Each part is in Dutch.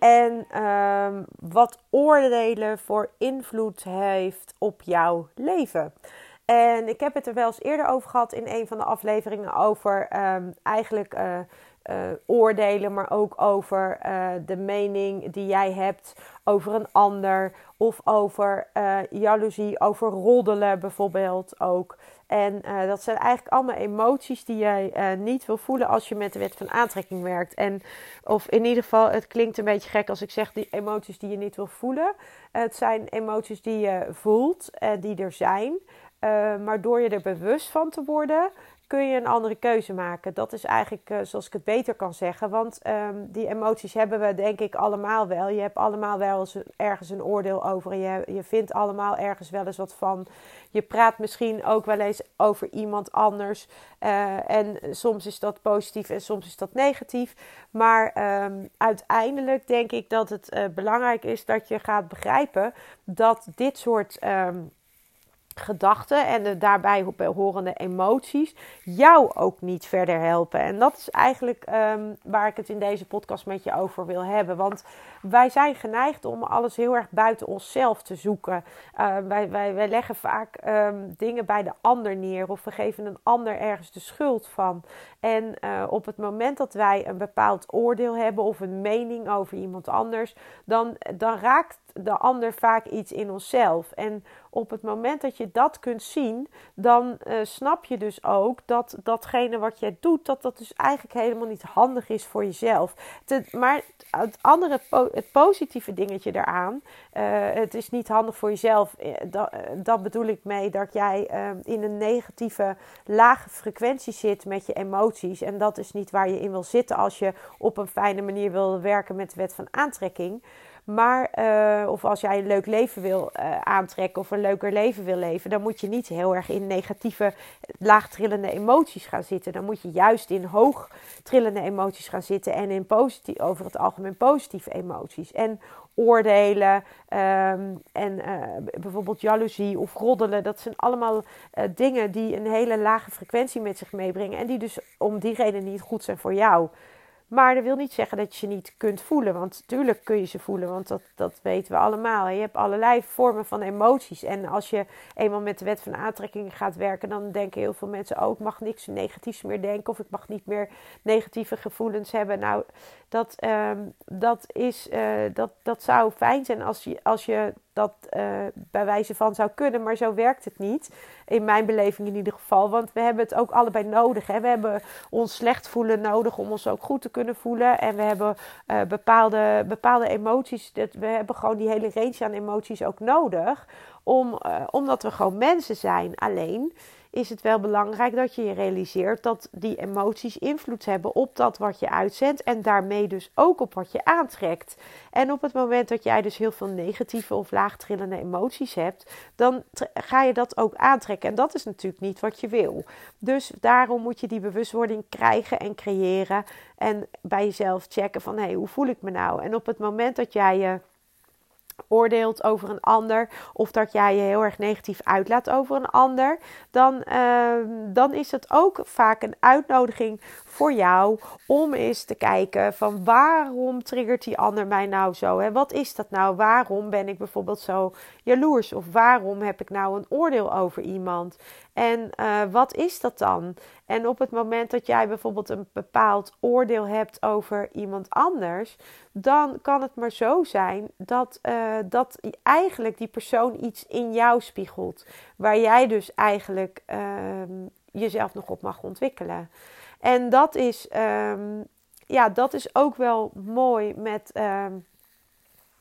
En um, wat oordelen voor invloed heeft op jouw leven. En ik heb het er wel eens eerder over gehad in een van de afleveringen over um, eigenlijk uh, uh, oordelen, maar ook over uh, de mening die jij hebt over een ander of over jaloezie, over roddelen bijvoorbeeld ook. En uh, dat zijn eigenlijk allemaal emoties die jij uh, niet wil voelen als je met de wet van aantrekking werkt. En, of in ieder geval, het klinkt een beetje gek als ik zeg die emoties die je niet wil voelen. het zijn emoties die je voelt, uh, die er zijn. maar door je er bewust van te worden, kun je een andere keuze maken. Dat is eigenlijk uh, zoals ik het beter kan zeggen. Want um, die emoties hebben we denk ik allemaal wel. Je hebt allemaal wel eens ergens een oordeel over. Je, je vindt allemaal ergens wel eens wat van. Je praat misschien ook wel eens over iemand anders. Uh, en soms is dat positief en soms is dat negatief. Maar um, uiteindelijk denk ik dat het uh, belangrijk is dat je gaat begrijpen dat dit soort... Um, gedachten en de daarbij horende emoties jou ook niet verder helpen. En dat is eigenlijk um, waar ik het in deze podcast met je over wil hebben. Want wij zijn geneigd om alles heel erg buiten onszelf te zoeken. Uh, wij, wij, wij leggen vaak um, dingen bij de ander neer of we geven een ander ergens de schuld van. En uh, op het moment dat wij een bepaald oordeel hebben of een mening over iemand anders, dan, dan raakt de ander vaak iets in onszelf. En op het moment dat je dat kunt zien, dan uh, snap je dus ook dat datgene wat jij doet, dat dat dus eigenlijk helemaal niet handig is voor jezelf. Maar het andere, het positieve dingetje daaraan, uh, het is niet handig voor jezelf. Eh, dat, dat bedoel ik mee dat jij in een negatieve, lage frequentie zit met je emoties. En dat is niet waar je in wil zitten als je op een fijne manier wil werken met de wet van aantrekking. Maar, uh, of als jij een leuk leven wil uh, aantrekken of een leuker leven wil leven, dan moet je niet heel erg in negatieve, laagtrillende emoties gaan zitten. Dan moet je juist in hoogtrillende emoties gaan zitten en in positief, over het algemeen positieve emoties. En oordelen um, en bijvoorbeeld jaloezie of roddelen, dat zijn allemaal dingen die een hele lage frequentie met zich meebrengen en die dus om die reden niet goed zijn voor jou. Maar dat wil niet zeggen dat je ze niet kunt voelen. Want natuurlijk kun je ze voelen, want dat, dat weten we allemaal. Je hebt allerlei vormen van emoties. En als je eenmaal met de wet van aantrekking gaat werken, dan denken heel veel mensen ook: oh, ik mag niks negatiefs meer denken of ik mag niet meer negatieve gevoelens hebben. Nou, dat, um, dat, is, uh, dat, dat zou fijn zijn als je, als je dat uh, bij wijze van zou kunnen, maar zo werkt het niet. In mijn beleving in ieder geval. Want we hebben het ook allebei nodig. Hè? We hebben ons slecht voelen nodig om ons ook goed te kunnen voelen. En we hebben uh, bepaalde, bepaalde emoties. Dat, we hebben gewoon die hele range aan emoties ook nodig. Om, uh, omdat we gewoon mensen zijn. Alleen is het wel belangrijk dat je je realiseert dat die emoties invloed hebben op dat wat je uitzendt en daarmee dus ook op wat je aantrekt. En op het moment dat jij dus heel veel negatieve of laagtrillende emoties hebt, dan ga je dat ook aantrekken. En dat is natuurlijk niet wat je wil. Dus daarom moet je die bewustwording krijgen en creëren en bij jezelf checken van hé, hey, hoe voel ik me nou? En op het moment dat jij je oordeelt over een ander of dat jij je heel erg negatief uitlaat over een ander, dan, uh, dan is het ook vaak een uitnodiging voor jou om eens te kijken van waarom triggert die ander mij nou zo? Hè? Wat is dat nou? Waarom ben ik bijvoorbeeld zo jaloers? Of waarom heb ik nou een oordeel over iemand? En uh, wat is dat dan? En op het moment dat jij bijvoorbeeld een bepaald oordeel hebt over iemand anders, dan kan het maar zo zijn dat, uh, dat eigenlijk die persoon iets in jou spiegelt. Waar jij dus eigenlijk uh, jezelf nog op mag ontwikkelen. En dat is, ehm, ja, dat is ook wel mooi met, ehm,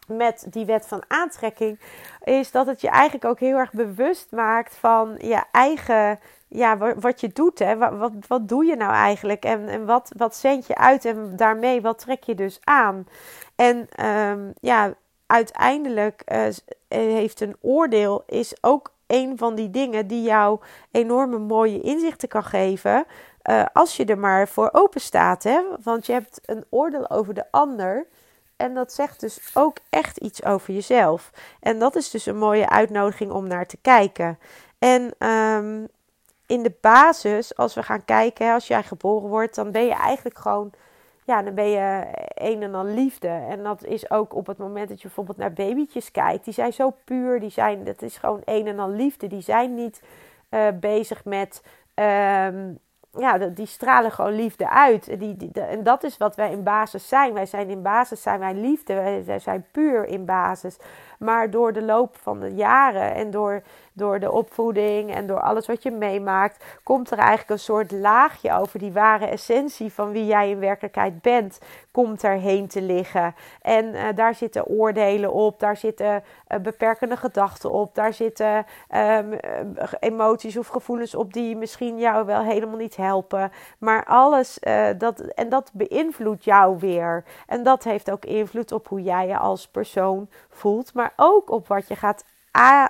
met die wet van aantrekking. Is dat het je eigenlijk ook heel erg bewust maakt van je eigen ja, wat je doet. Hè? Wat, wat, doe je nou eigenlijk? En, en wat, wat zend je uit? En daarmee, wat trek je dus aan? En ja, uiteindelijk uh, heeft een oordeel is ook een van die dingen die jou enorme mooie inzichten kan geven. Uh, als je er maar voor open staat. Hè? Want je hebt een oordeel over de ander. En dat zegt dus ook echt iets over jezelf. En dat is dus een mooie uitnodiging om naar te kijken. En um, in de basis, als we gaan kijken, als jij geboren wordt, dan ben je eigenlijk gewoon, ja, dan ben je een en al liefde. En dat is ook op het moment dat je bijvoorbeeld naar babytjes kijkt, die zijn zo puur, die zijn, dat is gewoon een en al liefde. Die zijn niet uh, bezig met, um, ja, die stralen gewoon liefde uit. Die, en dat is wat wij in basis zijn. Wij zijn in basis zijn wij liefde, wij zijn puur in basis. Maar door de loop van de jaren en door door de opvoeding en door alles wat je meemaakt, komt er eigenlijk een soort laagje over die ware essentie van wie jij in werkelijkheid bent, komt erheen te liggen. En uh, daar zitten oordelen op, daar zitten uh, beperkende gedachten op, daar zitten um, emoties of gevoelens op die misschien jou wel helemaal niet helpen. Maar alles, dat, en dat beïnvloedt jou weer. En dat heeft ook invloed op hoe jij je als persoon voelt, maar ook op wat je gaat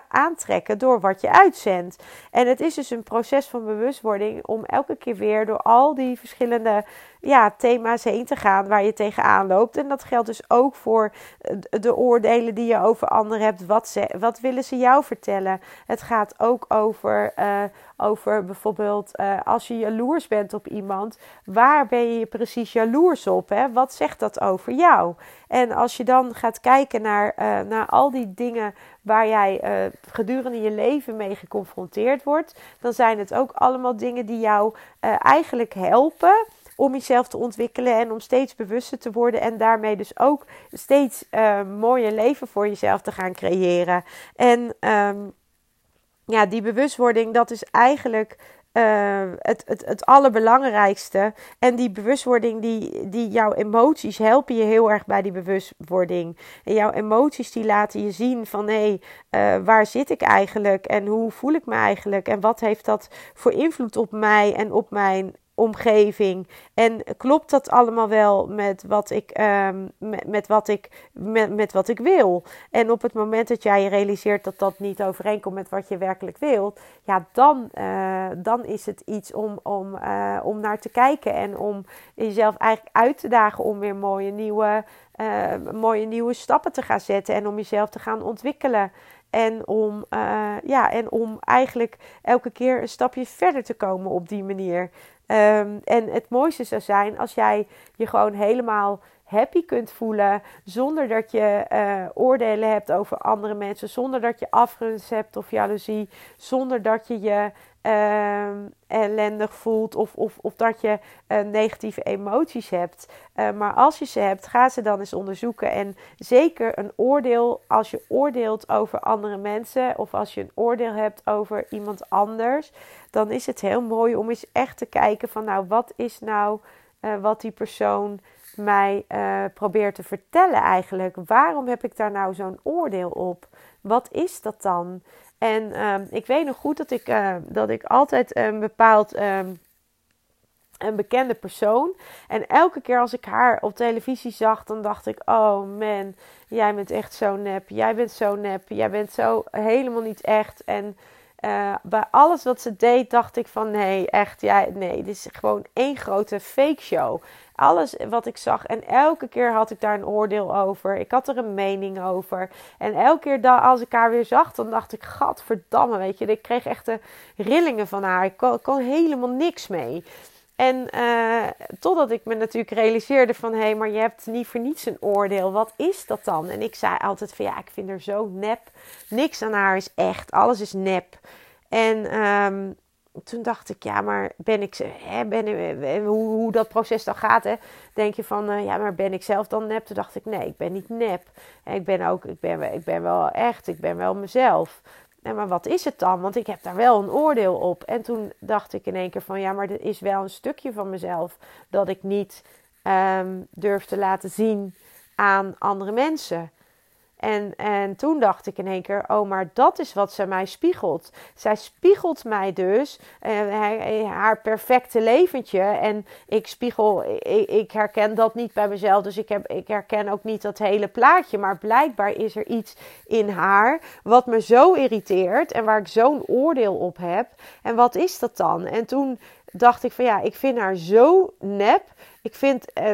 aantrekken door wat je uitzendt. En het is dus een proces van bewustwording om elke keer weer door al die verschillende ja, thema's heen te gaan waar je tegenaan loopt. En dat geldt dus ook voor eh, de oordelen die je over anderen hebt. Wat, ze, wat willen ze jou vertellen? Het gaat ook over, uh, over bijvoorbeeld uh, als je jaloers bent op iemand. Waar ben je precies jaloers op? Hè? Wat zegt dat over jou? En als je dan gaat kijken naar, naar al die dingen waar jij gedurende je leven mee geconfronteerd wordt, dan zijn het ook allemaal dingen die jou eigenlijk helpen om jezelf te ontwikkelen en om steeds bewuster te worden en daarmee dus ook steeds uh, mooier leven voor jezelf te gaan creëren. En um, ja, die bewustwording, dat is eigenlijk uh, het, het, het allerbelangrijkste. En die bewustwording, die, die jouw emoties helpen je heel erg bij die bewustwording. En jouw emoties die laten je zien van hé, hey, uh, waar zit ik eigenlijk en hoe voel ik me eigenlijk en wat heeft dat voor invloed op mij en op mijn omgeving. En klopt dat allemaal wel met wat ik, um, met, met, wat ik, met, met wat ik wil? En op het moment dat jij je realiseert dat dat niet overeenkomt met wat je werkelijk wilt, ja, dan, uh, dan is het iets om, om, uh, om naar te kijken en om jezelf eigenlijk uit te dagen om weer mooie nieuwe, uh, mooie nieuwe stappen te gaan zetten en om jezelf te gaan ontwikkelen. En om, ja, en om eigenlijk elke keer een stapje verder te komen op die manier. Um, en het mooiste zou zijn als jij je gewoon helemaal happy kunt voelen. Zonder dat je uh, oordelen hebt over andere mensen. Zonder dat je afgunst hebt of jaloezie. Zonder dat je je uh, ellendig voelt of, of, of dat je uh, negatieve emoties hebt. Uh, maar als je ze hebt, ga ze dan eens onderzoeken. En zeker een oordeel, als je oordeelt over andere mensen of als je een oordeel hebt over iemand anders, dan is het heel mooi om eens echt te kijken van nou, wat is nou uh, wat die persoon mij probeert te vertellen eigenlijk? Waarom heb ik daar nou zo'n oordeel op? Wat is dat dan? En uh, ik weet nog goed dat ik, uh, dat ik altijd een bepaald um, een bekende persoon. En elke keer als ik haar op televisie zag, dan dacht ik: Oh man, jij bent echt zo nep. Jij bent zo nep. Jij bent zo helemaal niet echt. En uh, bij alles wat ze deed, dacht ik van nee, echt, ja, nee, dit is gewoon één grote fake show. Alles wat ik zag en elke keer had ik daar een oordeel over. Ik had er een mening over. En elke keer als ik haar weer zag, dan dacht ik, gadverdamme, weet je. Ik kreeg echt rillingen van haar. Ik kon helemaal niks mee. En uh, totdat ik me natuurlijk realiseerde van... hé, hey, maar je hebt niet voor niets een oordeel. Wat is dat dan? En ik zei altijd van ja, ik vind haar zo nep. Niks aan haar is echt. Alles is nep. En um, toen dacht ik, ja, maar ben ik... Hè, ben, hoe, hoe dat proces dan gaat, hè? Denk je van, ja, maar ben ik zelf dan nep? Toen dacht ik, nee, ik ben niet nep. Ik ben ook, ik ben, ik ben wel echt, ik ben wel mezelf. Nee, maar wat is het dan? Want ik heb daar wel een oordeel op. En toen dacht ik in één keer van, ja, maar er is wel een stukje van mezelf dat ik niet um, durf te laten zien aan andere mensen. En, en toen dacht ik in één keer, oh, maar dat is wat ze mij spiegelt. Zij spiegelt mij dus uh, haar perfecte leventje. En ik spiegel, ik, herken dat niet bij mezelf. Dus ik, heb, ik herken ook niet dat hele plaatje. Maar blijkbaar is er iets in haar wat me zo irriteert. En waar ik zo'n oordeel op heb. En wat is dat dan? En toen dacht ik van ja, ik vind haar zo nep. Ik vind uh,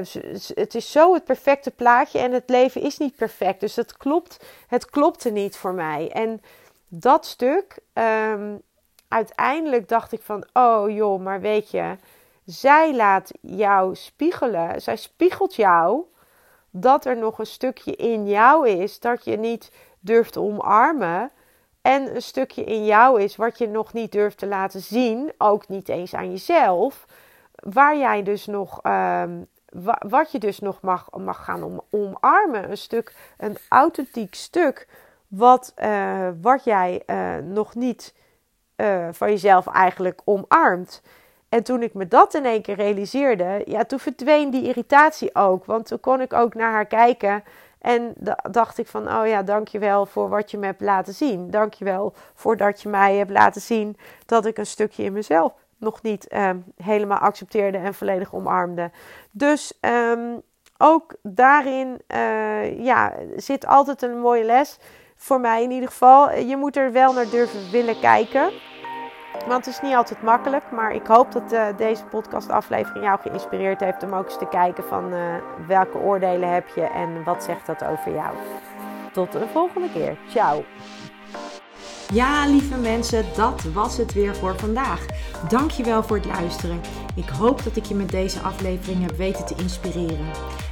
het is zo het perfecte plaatje en het leven is niet perfect. Dus het klopt, het klopte niet voor mij. En dat stuk, um, uiteindelijk dacht ik van oh joh, maar weet je, zij laat jou spiegelen. Zij spiegelt jou dat er nog een stukje in jou is dat je niet durft omarmen. En een stukje in jou is wat je nog niet durft te laten zien, ook niet eens aan jezelf, waar jij dus nog, um, wat je dus nog mag, mag gaan om, omarmen. Een stuk, een authentiek stuk, wat, uh, wat jij uh, nog niet uh, van jezelf eigenlijk omarmt. En toen ik me dat in één keer realiseerde, ja, toen verdween die irritatie ook. Want toen kon ik ook naar haar kijken en dacht ik van, oh ja, dankjewel voor wat je me hebt laten zien. Dankjewel voor dat je mij hebt laten zien dat ik een stukje in mezelf nog niet um, helemaal accepteerde en volledig omarmde. Dus um, ook daarin uh, ja, zit altijd een mooie les. Voor mij in ieder geval. Je moet er wel naar durven willen kijken. Want het is niet altijd makkelijk, maar ik hoop dat uh, deze podcastaflevering jou geïnspireerd heeft om ook eens te kijken van uh, welke oordelen heb je en wat zegt dat over jou. Tot de volgende keer. Ciao. Ja, lieve mensen, dat was het weer voor vandaag. Dankjewel voor het luisteren. Ik hoop dat ik je met deze aflevering heb weten te inspireren.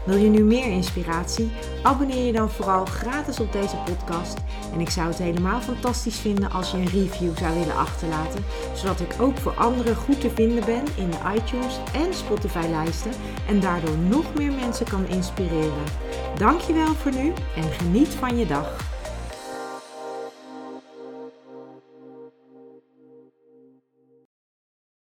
Wil je nu meer inspiratie? Abonneer je dan vooral gratis op deze podcast. En ik zou het helemaal fantastisch vinden als je een review zou willen achterlaten, zodat ik ook voor anderen goed te vinden ben in de iTunes en Spotify lijsten en daardoor nog meer mensen kan inspireren. Dankjewel voor nu en geniet van je dag.